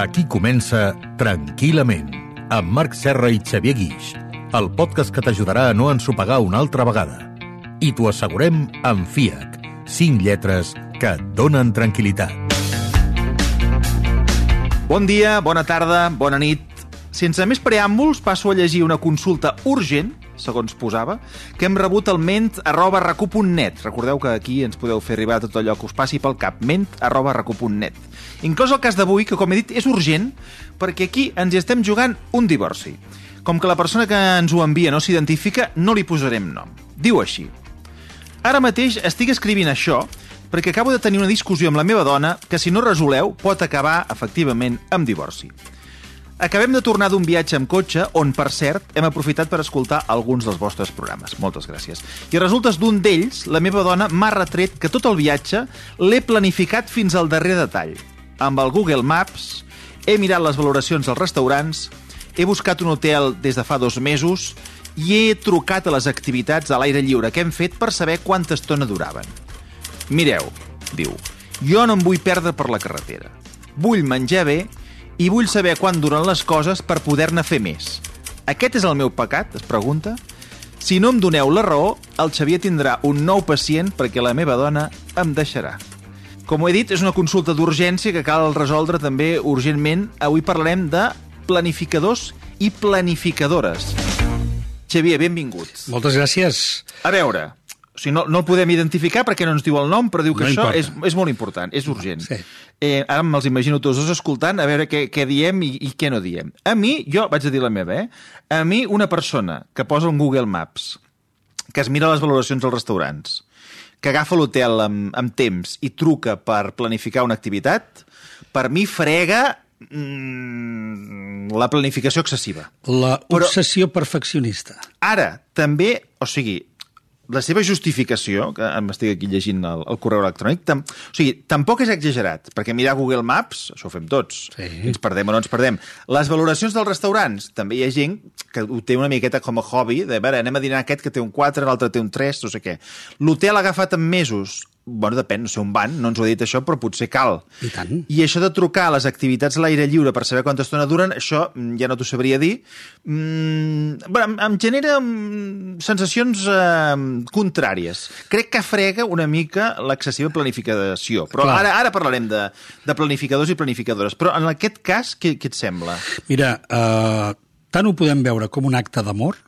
Aquí comença Tranquil·lament, amb Marc Serra i Xavier Guix, el podcast que t'ajudarà a no ensopegar una altra vegada. I t'ho assegurem amb FIAC, 5 lletres que et donen tranquil·litat. Bon dia, bona tarda, bona nit. Sense més preàmbuls, passo a llegir una consulta urgent, segons posava, que hem rebut al ment arroba recu.net. Recordeu que aquí ens podeu fer arribar tot allò que us passi pel cap, ment arroba recu.net. Inclòs el cas d'avui, que com he dit és urgent, perquè aquí ens hi estem jugant un divorci. Com que la persona que ens ho envia no s'identifica, no li posarem nom. Diu així. Ara mateix estic escrivint això perquè acabo de tenir una discussió amb la meva dona que, si no resoleu, pot acabar, efectivament, amb divorci. Acabem de tornar d'un viatge amb cotxe on, per cert, hem aprofitat per escoltar alguns dels vostres programes. Moltes gràcies. I resultes d'un d'ells, la meva dona m'ha retret que tot el viatge l'he planificat fins al darrer detall. Amb el Google Maps, he mirat les valoracions dels restaurants, he buscat un hotel des de fa dos mesos i he trucat a les activitats a l'aire lliure que hem fet per saber quanta estona duraven. Mireu, diu, jo no em vull perdre per la carretera. Vull menjar bé i vull saber quan duren les coses per poder-ne fer més. Aquest és el meu pecat, es pregunta? Si no em doneu la raó, el Xavier tindrà un nou pacient perquè la meva dona em deixarà. Com ho he dit, és una consulta d'urgència que cal resoldre també urgentment. Avui parlarem de planificadors i planificadores. Xavier, benvinguts. Moltes gràcies. A veure, o sigui, no, no el podem identificar perquè no ens diu el nom, però diu que No això importa. és, és molt important, és urgent. Sí. Eh, ara me'ls imagino tots dos escoltant a veure què, què diem i, i què no diem. A mi, jo vaig a dir la meva, eh? A mi, una persona que posa un Google Maps, que es mira les valoracions dels restaurants, que agafa l'hotel amb, amb temps i truca per planificar una activitat, per mi frega mm, la planificació excessiva. La Però- obsessió perfeccionista. Ara, també, o sigui, la seva justificació, que m'estic aquí llegint el, el correu electrònic, tam, o sigui, tampoc és exagerat, perquè mirar Google Maps, això ho fem tots, Sí. ens perdem o no ens perdem. Les valoracions dels restaurants, també hi ha gent que ho té una miqueta com a hobby, de, a veure, anem a dinar aquest que té un 4, l'altre té un 3, no sé què. L'hotel agafat en mesos, bueno, depèn, no sé on van, no ens ho ha dit això, però potser cal. I tant. I això de trucar a les activitats a l'aire lliure per saber quanta estona duren, això mm, ja no t'ho sabria dir. Mm, bueno, em, em genera mm, sensacions eh, contràries. Crec que frega una mica l'excessiva planificació. Però Clar. ara, ara parlarem de, de planificadors i planificadores. Però en aquest cas, què, què et sembla? Mira, uh, tant ho podem veure com un acte d'amor,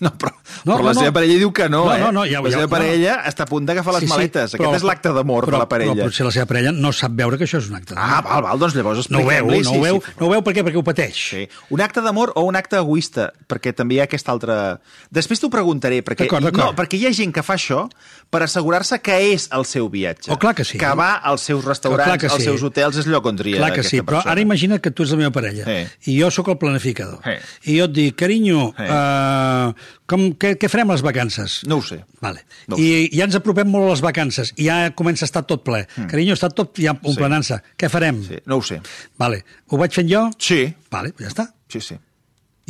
No, però, No, però la no, no. seva parella diu que no, No, eh? no, no, ja- la ja- seva no. parella està a punt d'agafar les maletes. Aquest és l'acte d'amor de però- la parella. Però potser la seva parella no sap veure que això és un acte d'amor. Ah, val, val, doncs llavors no ho veu, no ho veu, no ho veu per què? Perquè ho pateix. Sí. Un acte d'amor o un acte egoista, perquè també hi ha aquesta altra... Després t'ho preguntaré, perquè, D'acord, d'acord. no, perquè hi ha gent que fa això per assegurar-se que és el seu viatge. Oh, clar que sí. Que va als seus restaurants, Clar que als sí. seus hotels, és lloc on tria Clar que sí, però persona. ara imagina't que tu ets la meva parella Sí. i jo sóc el planificador. Sí. I jo et dic, carinyo, Sí. uh, com, què, què farem les vacances? No ho sé. Vale. No ho I ja ens apropem molt a les vacances i ja comença a estar tot ple. Mm. Carinyo, està tot ja omplenant-se. Què farem? Sí, no ho sé. Vale. Ho vaig fent jo? Sí, Vale, ja està. sí, sí.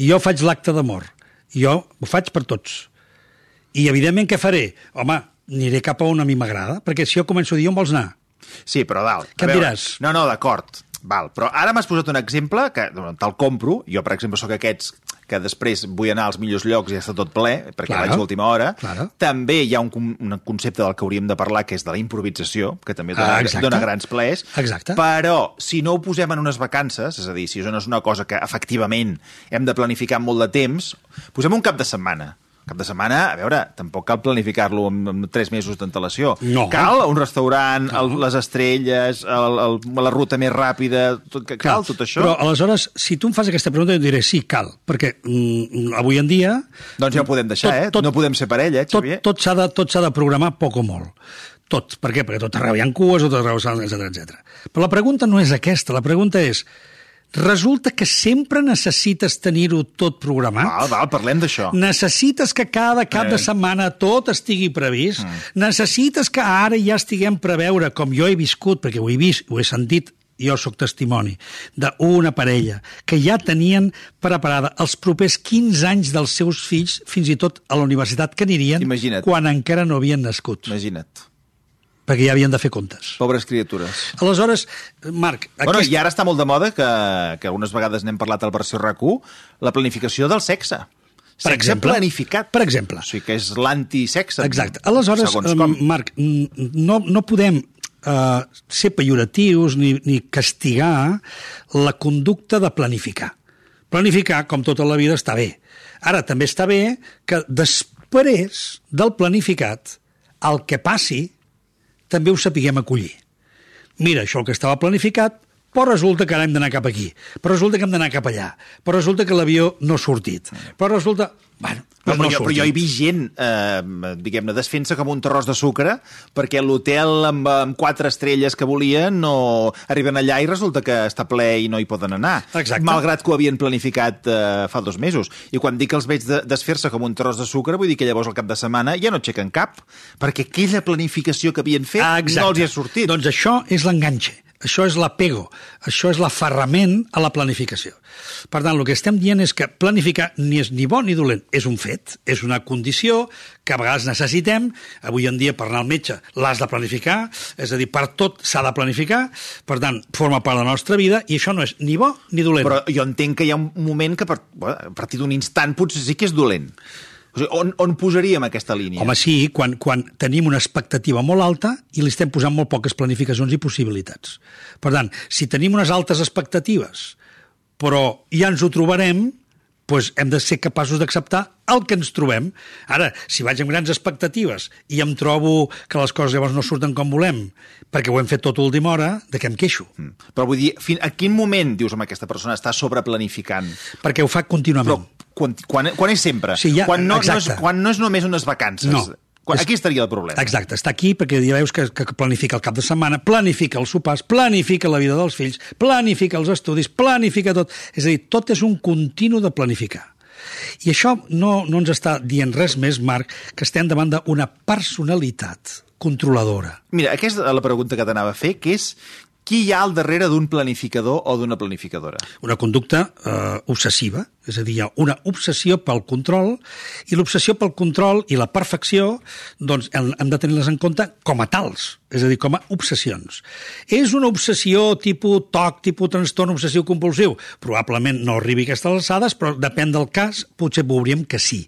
I jo faig l'acte d'amor. Jo ho faig per tots. I, evidentment, què faré? Home, aniré cap a on a mi m'agrada, perquè si jo començo a dir on vols anar? Sí, però dalt. Què em diràs? No, no, d'acord. Val, però ara m'has posat un exemple que bueno, te'l compro. Jo, per exemple, sóc aquests que després vull anar als millors llocs i ja està tot ple, perquè Claro, vaig a última hora. claro. També hi ha un, un concepte del que hauríem de parlar, que és de la improvisació, que també dona, Ah, exacte. dona grans plaers. Exacte. Però, si no ho posem en unes vacances, és a dir, si això no és una cosa que efectivament hem de planificar amb molt de temps, posem un cap de setmana. Cap de setmana, a veure, tampoc cal planificar-lo amb, amb tres mesos d'antelació. No. Cal un restaurant, el, les estrelles, el, el, la ruta més ràpida, tot, que cal tot això? Però, aleshores, si tu em fas aquesta pregunta, jo diré sí, cal, perquè mm, avui en dia... Doncs ja ho podem deixar, tot- eh? tot- no podem ser parella, eh, Xavier? tot s'ha de, tot s'ha de programar poc o molt. Tot. Per què? Perquè tot arreu hi ha cues, tot arreu, etc etc. Però la pregunta no és aquesta, la pregunta és resulta que sempre necessites tenir-ho tot programat? Val, val, parlem d'això. Necessites que cada cap Eh. de setmana tot estigui previst? Mm. Necessites que ara ja estiguem preveure, com jo he viscut, perquè ho he vist, ho he sentit, jo sóc testimoni, d'una parella que ja tenien preparada els propers 15 anys dels seus fills, fins i tot a la universitat que anirien, Imagina't. quan encara no havien nascut. Imagina't. Perquè ja havien de fer comptes. Pobres criatures. Aleshores, Marc... Bueno, i ara està molt de moda, que, que algunes vegades n'hem parlat al versió RAC1, la planificació del sexe. Per Sexe exemple. planificat. Per exemple. O sigui que és l'antisexe. Exacte. Aleshores, em, com. Marc, no, no podem uh, ser pejoratius ni, ni castigar la conducta de planificar. Planificar, com tota la vida, està bé. Ara, també està bé que després del planificat, el que passi, també ho sapiguem acollir. Mira, això el que estava planificat, però resulta que ara hem d'anar cap aquí, però resulta que hem d'anar cap allà, però resulta que l'avió no ha sortit, però resulta... Bueno, Però, no però, ha jo, però jo he vist gent, eh, diguem-ne, desfent-se com un terròs de sucre perquè l'hotel amb, amb quatre estrelles que volien no arriben allà i resulta que està ple i no hi poden anar. Exacte. Malgrat que ho havien planificat eh, fa dos mesos. I quan dic que els veig de, desfer-se com un terròs de sucre, vull dir que llavors al cap de setmana ja no aixequen cap, perquè aquella planificació que havien fet Ah, exacte. no els hi ha sortit. Doncs això és l'enganxe, això és l'apego, això és l'aferrament a la planificació. Per tant, el que estem dient és que planificar ni és ni bo ni dolent, és un fet, és una condició que a vegades necessitem, avui en dia per anar al metge l'has de planificar, és a dir, per tot s'ha de planificar, per tant, forma part de la nostra vida i això no és ni bo ni dolent. Però jo entenc que hi ha un moment que per, a partir d'un instant potser sí que és dolent. O sigui, on, on posaríem aquesta línia? Home, sí, quan, quan tenim una expectativa molt alta i li estem posant molt poques planificacions i possibilitats. Per tant, si tenim unes altes expectatives, però ja ens ho trobarem, doncs hem de ser capaços d'acceptar el que ens trobem. Ara, si vaig amb grans expectatives i em trobo que les coses llavors no surten com volem, perquè ho hem fet tot a última hora, de què em queixo? Mm. Però vull dir, fin, a quin moment, dius, amb aquesta persona està sobreplanificant? Perquè ho fa contínuament. Però quan, quan, quan és sempre? Sí, ja- quan, no, no és, quan no és només unes vacances? No. Quan, aquí estaria el problema. Exacte, està aquí perquè ja veus que, que planifica el cap de setmana, planifica els sopars, planifica la vida dels fills, planifica els estudis, planifica tot. És a dir, tot és un continu de planificar. I això no, no ens està dient res més, Marc, que estem davant d'una personalitat controladora. Mira, aquesta és la pregunta que t'anava a fer, que és qui hi ha al darrere d'un planificador o d'una planificadora? Una conducta eh, obsessiva, és a dir, hi ha una obsessió pel control, i l'obsessió pel control i la perfecció doncs, hem, hem de tenir-les en compte com a tals, és a dir, com a obsessions. És una obsessió tipus TOC, tipus trastorn obsessiu compulsiu? Probablement no arribi a aquestes alçades, però depèn del cas, potser veuríem que sí,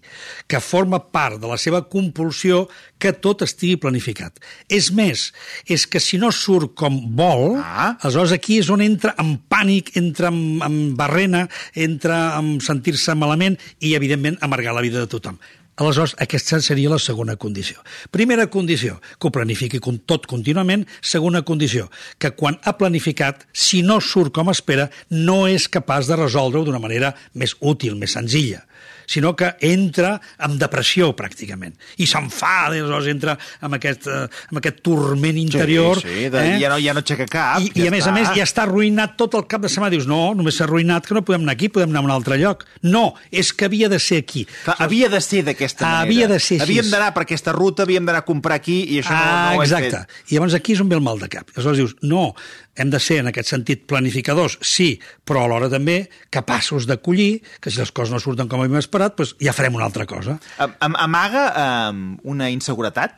que forma part de la seva compulsió que tot estigui planificat. És més, és que si no surt com vol, Ah. Aleshores aquí és on entra en pànic, entra en, en barrena, entra en sentir-se malament i, evidentment, amargar la vida de tothom. Aleshores, aquesta seria la segona condició. Primera condició, que ho planifiqui tot contínuament. Segona condició, que quan ha planificat, si no surt com espera, no és capaç de resoldre-ho d'una manera més útil, més senzilla sinó que entra en depressió, pràcticament. I s'enfada, i aleshores entra amb aquest, eh, amb aquest torment interior. Sí, sí, de, eh? ja no, ja no aixeca cap. I, ja I a més a més ja està arruïnat tot el cap de setmana. Dius, no, només s'ha arruïnat que no podem anar aquí, podem anar a un altre lloc. No, és que havia de ser aquí. Clar, havia de ser d'aquesta manera. Havia de ser així. Havíem d'anar per aquesta ruta, havíem d'anar a comprar aquí i això no, ah, no ho hem exacte. fet. I llavors aquí és on ve el mal de cap. Aleshores dius, no, hem de ser en aquest sentit planificadors, sí, però alhora també capaços d'acollir que si les coses no surten com havíem esperat, doncs ja farem una altra cosa. Am- am- Amaga um, una inseguretat?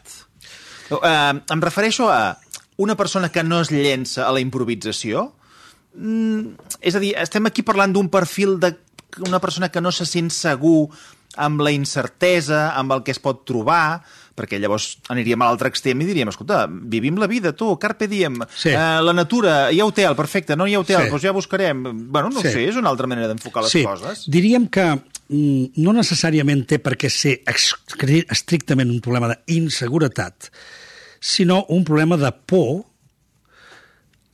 Um, em refereixo a una persona que no es llença a la improvisació? Mm, és a dir, estem aquí parlant d'un perfil de una persona que no se sent segur amb la incertesa, amb el que es pot trobar, perquè llavors aniríem a l'altre extrem i diríem, escolta, vivim la vida, tu, carpe diem, Sí. eh, la natura, hi ha hotel, perfecte, no hi ha hotel, Sí. doncs ja buscarem. Bueno, no Sí. sé, és una altra manera d'enfocar les sí, coses. diríem que mm, no necessàriament té per què ser estrictament un problema d'inseguretat, sinó un problema de por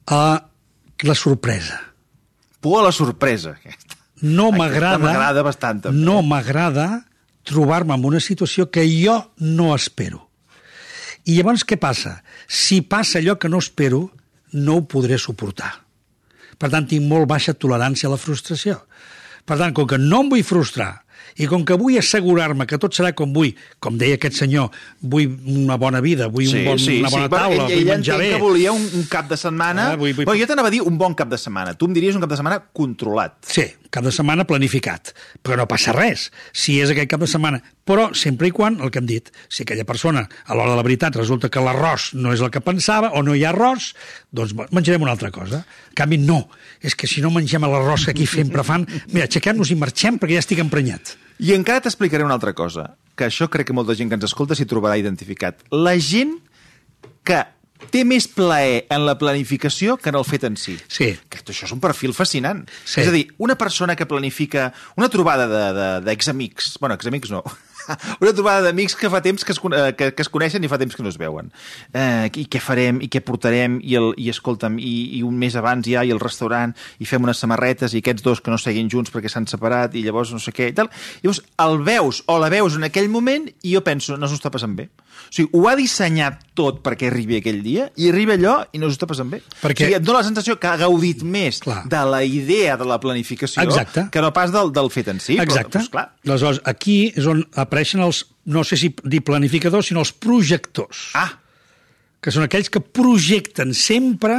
a la sorpresa. Por a la sorpresa, aquesta. No m'agrada bastant, també. No m'agrada trobar-me en una situació que jo no espero. I llavors què passa? Si passa allò que no espero, no ho podré suportar. Per tant, tinc molt baixa tolerància a la frustració. Per tant, com que no em vull frustrar i com que vull assegurar-me que tot serà com vull, com deia aquest senyor, vull una bona vida, vull un bon, una bona taula, Bueno, vull ell, ell menjar bé... que volia un, un cap de setmana... Ah, vull- vull- Bueno, jo t'anava a dir un bon cap de setmana. Tu em diries un cap de setmana controlat. Sí, cap de setmana planificat, però no passa res. Si és aquell cap de setmana però sempre i quan, el que hem dit, si aquella persona a l'hora de la veritat resulta que l'arròs no és el que pensava o no hi ha arròs, doncs menjarem una altra cosa. En canvi, no. És que si no mengem l'arròs que aquí sempre fan, mira, aixequem-nos i marxem perquè ja estic emprenyat. I encara t'explicaré una altra cosa, que això crec que molta gent que ens escolta s'hi trobarà identificat. La gent que té més plaer en la planificació que en el fet en si. Sí. Que això és un perfil fascinant. Sí. És a dir, una persona que planifica una trobada d'examics, de, de, bueno, examics no, una trobada d'amics que fa temps que es, que, que es coneixen i fa temps que no es veuen. Eh, I què farem, i què portarem, i, el, i escolta'm, i, i un mes abans ja, i el restaurant, i fem unes samarretes, i aquests dos que no seguin junts perquè s'han separat, i llavors no sé què, i tal. Llavors, el veus o la veus en aquell moment, i jo penso, no s'ho està passant bé. O sigui, ho ha dissenyat tot perquè arribi aquell dia, i arriba allò i no s'ho està passant bé. Perquè... O sigui, et dona la sensació que ha gaudit més Clar. de la idea de la planificació Exacte. que no pas del, del fet en si. Exacte. Però, doncs, clar, Aleshores, aquí és on apareixen els, no sé si dir planificadors, sinó els projectors. ah, que són aquells que projecten sempre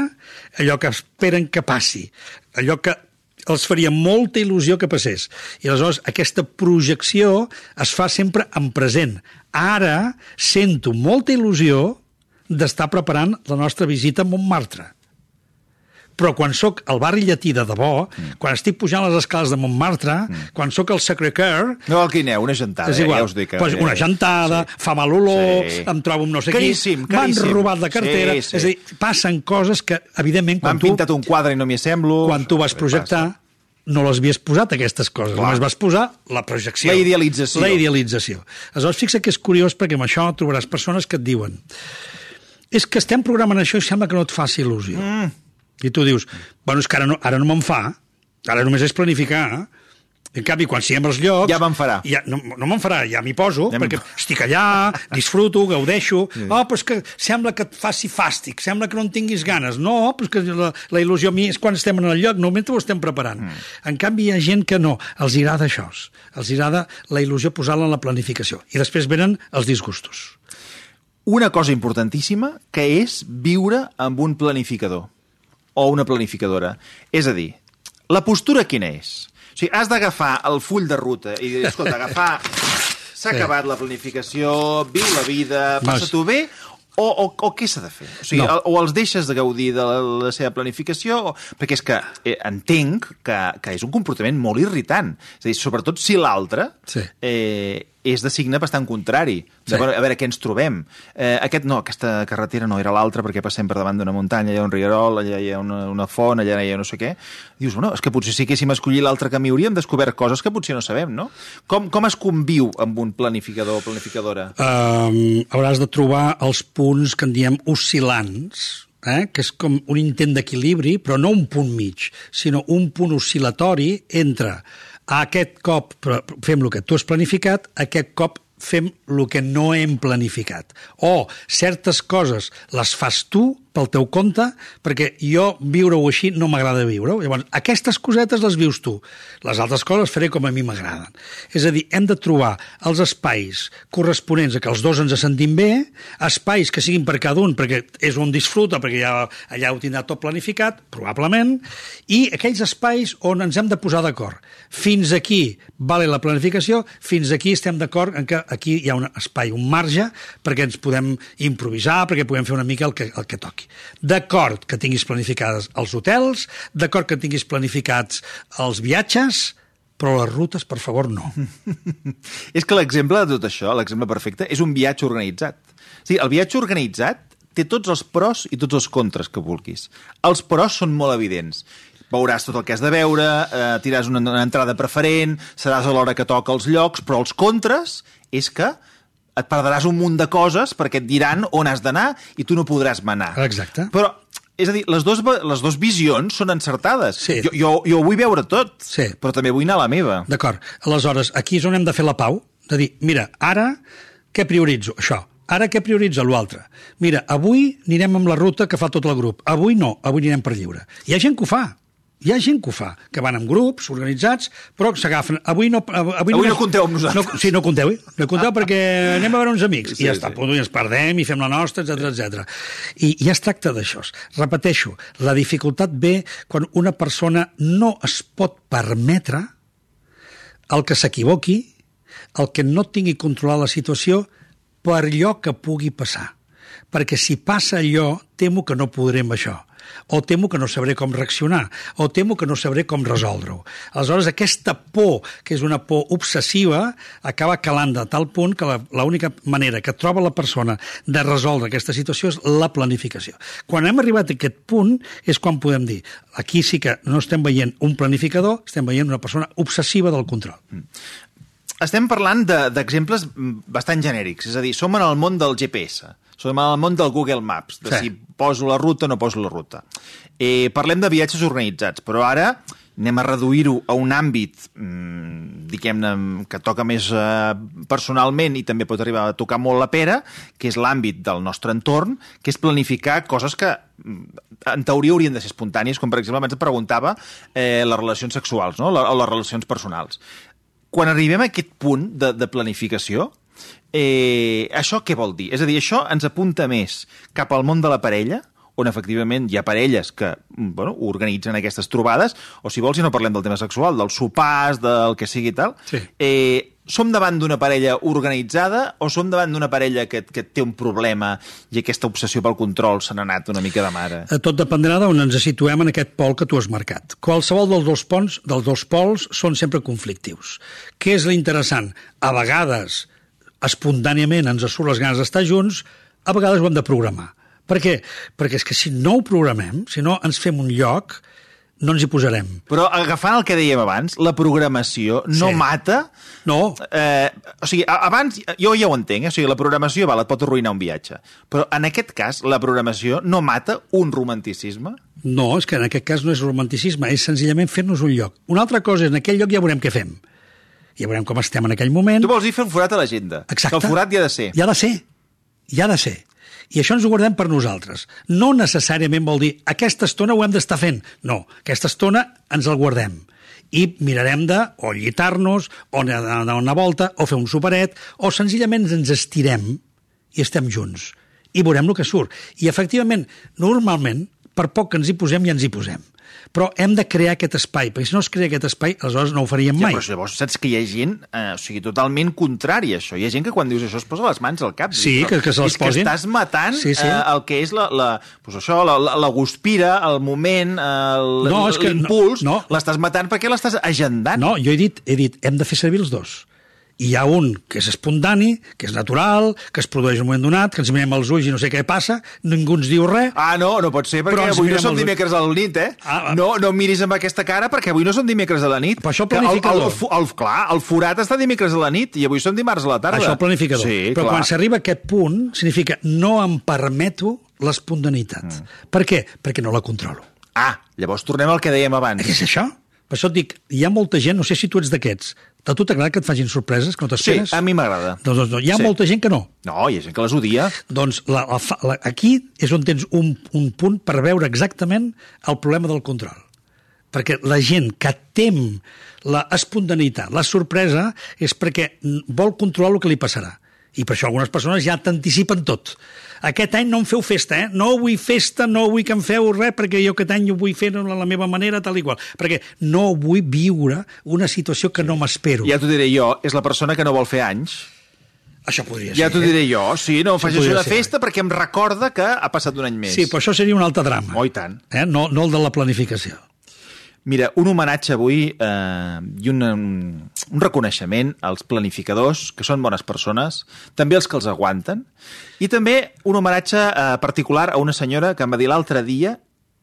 allò que esperen que passi, allò que els faria molta il·lusió que passés. I aleshores aquesta projecció es fa sempre en present. Ara sento molta il·lusió d'estar preparant la nostra visita a Montmartre. Però quan sóc al barri llatí de debò, mm. quan estic pujant les escales de Montmartre, mm. quan sóc al Sacré-Cœur, no el Guineu, una gentada. és igual, Ja us dic, que- pues una gentada, sí. fa mal olor, Sí. em trobo amb no sé Caríssim, qui, m'han robat la cartera, Sí, sí. és a dir, passen coses que, evidentment, M'han pintat un quadre i no m'hi assemblo. quan tu vas projectar, no les havies posat, aquestes coses. Clar. Només vas posar la projecció. La idealització. La idealització. Aleshores, fixa que és curiós perquè amb això trobaràs persones que et diuen és que estem programant això i sembla que no et faci il·lusió. Mm. I tu dius, bueno, és que ara no, ara no me'n fa, ara només és planificar, en canvi, quan siguem als llocs... Ja me'n farà. Ja, no no me'n farà, ja m'hi poso, Ja perquè estic allà, disfruto, gaudeixo... Sí. Oh, però és que sembla que et faci fàstic, sembla que no en tinguis ganes. No, però és que la, la il·lusió a mi és quan estem en el lloc, no mentre ho estem preparant. Mm. En canvi, hi ha gent que no, els agrada això. Els agrada la il·lusió posar-la en la planificació. I després venen els disgustos. Una cosa importantíssima, que és viure amb un planificador o una planificadora. És a dir, la postura quina és? O sigui, has d'agafar el full de ruta i dir, escolta, agafar... S'ha Sí. acabat la planificació, viu la vida, passa-t'ho bé, o, o, o què s'ha de fer? O, sigui, no. o els deixes de gaudir de la, la seva planificació, o... perquè és que eh, entenc que, que és un comportament molt irritant. És a dir, sobretot si l'altre Sí. eh, és de signe bastant contrari. Sí. a veure què ens trobem. Eh, aquest no, aquesta carretera no era l'altra perquè passem per davant d'una muntanya, allà hi ha un rierol, allà hi ha una, una font, allà hi ha no sé què. Dius, bueno, és que potser si haguéssim escollit l'altre camí hauríem descobert coses que potser no sabem, no? Com, com es conviu amb un planificador o planificadora? um, hauràs de trobar els punts que en diem oscil·lants, eh? que és com un intent d'equilibri, però no un punt mig, sinó un punt oscil·latori entre aquest cop fem el que tu has planificat, aquest cop fem el que no hem planificat. O certes coses les fas tu pel teu compte, perquè jo viure-ho així no m'agrada viure-ho. Llavors, aquestes cosetes les vius tu. Les altres coses faré com a mi m'agraden. És a dir, hem de trobar els espais corresponents a que els dos ens sentim bé, espais que siguin per cada un, perquè és un disfruta, perquè ja, allà ho tindrà tot planificat, probablement, i aquells espais on ens hem de posar d'acord. Fins aquí vale la planificació, fins aquí estem d'acord en que aquí hi ha un espai, un marge, perquè ens podem improvisar, perquè podem fer una mica el que, el que toqui. D'acord que tinguis planificades els hotels, d'acord que tinguis planificats els viatges, però les rutes, per favor, no. És que l'exemple de tot això, l'exemple perfecte, és un viatge organitzat. O sigui, el viatge organitzat té tots els pros i tots els contres que vulguis. Els pros són molt evidents. Veuràs tot el que has de veure, eh, tiràs una, una entrada preferent, seràs a l'hora que toca els llocs, però els contres és que et perdràs un munt de coses perquè et diran on has d'anar i tu no podràs manar. Exacte. Però, és a dir, les dues, les dues visions són encertades. Sí. Jo, jo, jo ho vull veure tot, Sí. però també vull anar a la meva. D'acord. Aleshores, aquí és on hem de fer la pau, de dir, mira, ara què prioritzo? Això. Ara què prioritza l'altre? Mira, avui anirem amb la ruta que fa tot el grup. Avui no, avui anirem per lliure. Hi ha gent que ho fa. Hi ha gent que ho fa, que van en grups organitzats, però s'agafen... Avui no... Avui, Avui només- no compteu amb nosaltres. No, sí, no compteu, eh? No compteu perquè anem a veure uns amics. Sí, I ja està, sí. i ens perdem i fem la nostra, etc etc. I, I es tracta d'això. Repeteixo, la dificultat ve quan una persona no es pot permetre el que s'equivoqui el que no tingui controlar la situació per allò que pugui passar. Perquè si passa allò, temo que no podré amb això o temo que no sabré com reaccionar, o temo que no sabré com resoldre-ho. Aleshores, aquesta por, que és una por obsessiva, acaba calant de tal punt que l'única manera que troba la persona de resoldre aquesta situació és la planificació. Quan hem arribat a aquest punt és quan podem dir aquí sí que no estem veient un planificador, estem veient una persona obsessiva del control. Mm. Estem parlant d'exemples de, bastant genèrics, és a dir, som en el món del GPS som al món del Google Maps, de sí. si poso la ruta o no poso la ruta. Eh, parlem de viatges organitzats, però ara anem a reduir-ho a un àmbit, mmm, diguem-ne, que toca més eh, personalment i també pot arribar a tocar molt la pera, que és l'àmbit del nostre entorn, que és planificar coses que mm, en teoria haurien de ser espontànies, com per exemple abans et preguntava eh, les relacions sexuals no? o les relacions personals. Quan arribem a aquest punt de, de planificació, Eh, això què vol dir? És a dir, això ens apunta més cap al món de la parella, on efectivament hi ha parelles que mm, bueno, organitzen aquestes trobades, o si vols, si no parlem del tema sexual, dels sopars, del que sigui i tal, sí. eh, som davant d'una parella organitzada o som davant d'una parella que, que té un problema i aquesta obsessió pel control se n'ha anat una mica de mare? Eh, tot dependrà d'on ens situem en aquest pol que tu has marcat. Qualsevol dels dos, ponts, dels dos pols són sempre conflictius. Què és l'interessant? A vegades espontàniament ens surt les ganes d'estar junts, a vegades ho hem de programar. Per què? Perquè és que si no ho programem, si no ens fem un lloc, no ens hi posarem. Però agafant el que dèiem abans, la programació no sí. mata... No. Eh, o sigui, abans, jo ja ho entenc, eh? o sigui, la programació val, et pot arruïnar un viatge, però en aquest cas la programació no mata un romanticisme? No, és que en aquest cas no és romanticisme, és senzillament fer-nos un lloc. Una altra cosa és, en aquell lloc ja veurem què fem ja veurem com estem en aquell moment. Tu vols dir fer un forat a l'agenda. Exacte. Que el forat hi ha de ser. Hi ha de ser. Hi ha de ser. I això ens ho guardem per nosaltres. No necessàriament vol dir aquesta estona ho hem d'estar fent. No, aquesta estona ens el guardem i mirarem de o llitar-nos, o anar a una volta, o fer un superet, o senzillament ens estirem i estem junts. I veurem el que surt. I, efectivament, normalment, per poc que ens hi posem, ja ens hi posem però hem de crear aquest espai, perquè si no es crea aquest espai, aleshores no ho faríem mai. Ja, però llavors saps que hi ha gent, eh, o sigui, totalment contrari a això. Hi ha gent que quan dius això es posa les mans al cap. Sí, dius, que, que se les posin. que estàs matant sí, sí. Eh, el que és la, la, pues això, la, la, la guspira, el moment, l'impuls, no, no. l'estàs matant perquè l'estàs agendant. No, jo he dit, he dit, hem de fer servir els dos hi ha un que és espontani, que és natural, que es produeix en un moment donat, que ens mirem els ulls i no sé què passa, ningú ens diu res... Ah, no, no pot ser, perquè avui no som dimecres a la nit, eh? Ah, ah. No, no miris amb aquesta cara, perquè avui no som dimecres a la nit. Però això el planificador... El, el, el, clar, el forat està dimecres a la nit i avui som dimarts a la tarda. Això el planificador. Sí, Però clar. quan s'arriba a aquest punt, significa no em permeto l'espontaneïtat. Mm. Per què? Perquè no la controlo. Ah, llavors tornem al que dèiem abans. És això? Per això et dic, hi ha molta gent, no sé si tu ets d'aquests, a tu t'agrada que et facin sorpreses, que no t'esperes? Sí, a mi m'agrada. Doncs, doncs, doncs hi ha sí. molta gent que no. No, hi ha gent que les odia. Doncs la, la, la, aquí és on tens un, un punt per veure exactament el problema del control. Perquè la gent que tem la espontaneïtat, la sorpresa, és perquè vol controlar el que li passarà. I per això algunes persones ja t'anticipen tot. Aquest any no em feu festa, eh? No vull festa, no vull que em feu res, perquè jo aquest any ho vull fer de la meva manera, tal i qual. Perquè no vull viure una situació que no m'espero. Ja t'ho diré jo, és la persona que no vol fer anys. Això podria ja ser. Ja t'ho diré jo, sí, no faig això de festa ser. perquè em recorda que ha passat un any més. Sí, però això seria un altre drama. Oh, tant. Eh? No, no el de la planificació. Mira, un homenatge avui eh, i un, un reconeixement als planificadors, que són bones persones, també els que els aguanten, i també un homenatge eh, particular a una senyora que em va dir l'altre dia,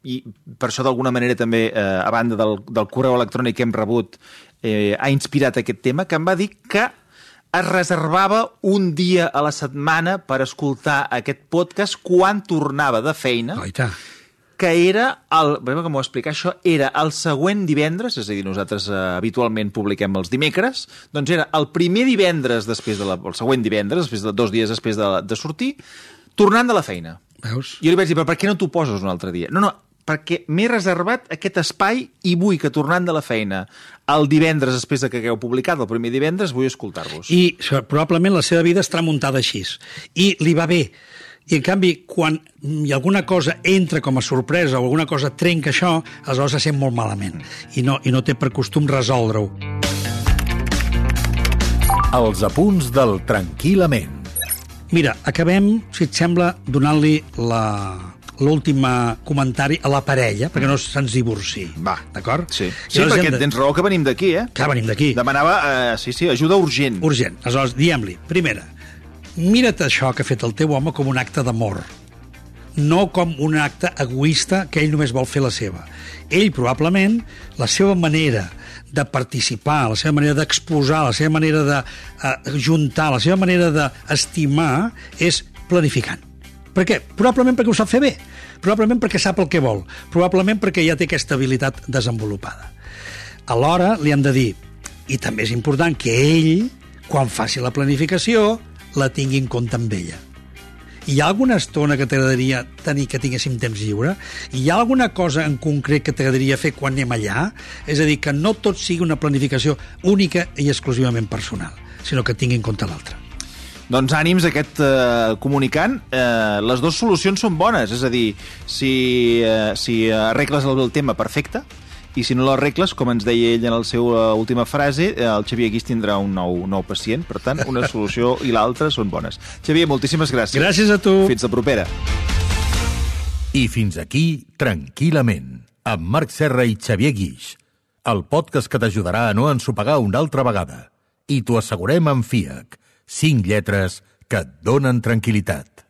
i per això d'alguna manera també, eh, a banda del, del correu electrònic que hem rebut, eh, ha inspirat aquest tema, que em va dir que es reservava un dia a la setmana per escoltar aquest podcast quan tornava de feina. Oita que era, el, veure com ho explicar això, era el següent divendres, és a dir, nosaltres eh, habitualment publiquem els dimecres, doncs era el primer divendres després de la, el següent divendres, després de dos dies després de, de sortir, tornant de la feina. Veus? Jo li vaig dir, però per què no t'ho poses un altre dia? No, no, perquè m'he reservat aquest espai i vull que tornant de la feina el divendres després de que hagueu publicat el primer divendres vull escoltar-vos. I probablement la seva vida estarà muntada així. I li va bé i en canvi, quan hi ha alguna cosa entra com a sorpresa o alguna cosa trenca això, aleshores se sent molt malament i no, i no té per costum resoldre-ho. Els apunts del Tranquil·lament. Mira, acabem, si et sembla, donant-li la l'últim comentari a la parella, perquè no se'ns divorci. Va. D'acord? Sí, sí perquè de- tens raó que venim d'aquí, eh? Clar, venim d'aquí. Demanava, eh, sí, sí, ajuda urgent. Urgent. Aleshores, diem-li, primera, mira't això que ha fet el teu home com un acte d'amor, no com un acte egoista que ell només vol fer la seva. Ell, probablement, la seva manera de participar, la seva manera d'exposar, la seva manera de uh, juntar, la seva manera d'estimar és planificant. Per què? Probablement perquè ho sap fer bé, probablement perquè sap el que vol, probablement perquè ja té aquesta habilitat desenvolupada. Alhora li hem de dir, i també és important que ell, quan faci la planificació, la tingui en compte amb ella. Hi ha alguna estona que t'agradaria tenir que tinguéssim temps lliure? Hi ha alguna cosa en concret que t'agradaria fer quan anem allà? És a dir, que no tot sigui una planificació única i exclusivament personal, sinó que tingui en compte l'altre. Doncs ànims aquest eh, comunicant. Eh, les dues solucions són bones, és a dir, si, eh, si arregles el tema, perfecte, i si no l'arregles, com ens deia ell en la seva última frase, eh, el Xavier Guix tindrà un nou, nou pacient. Per tant, una solució i l'altra són bones. Xavier, moltíssimes gràcies. Gràcies a tu. Fins la propera. I fins aquí, Tranquil·lament, amb Marc Serra i Xavier Guix, el podcast que t'ajudarà a no ensopegar una altra vegada. I t'ho assegurem amb FIAC, cinc lletres que et donen tranquil·litat.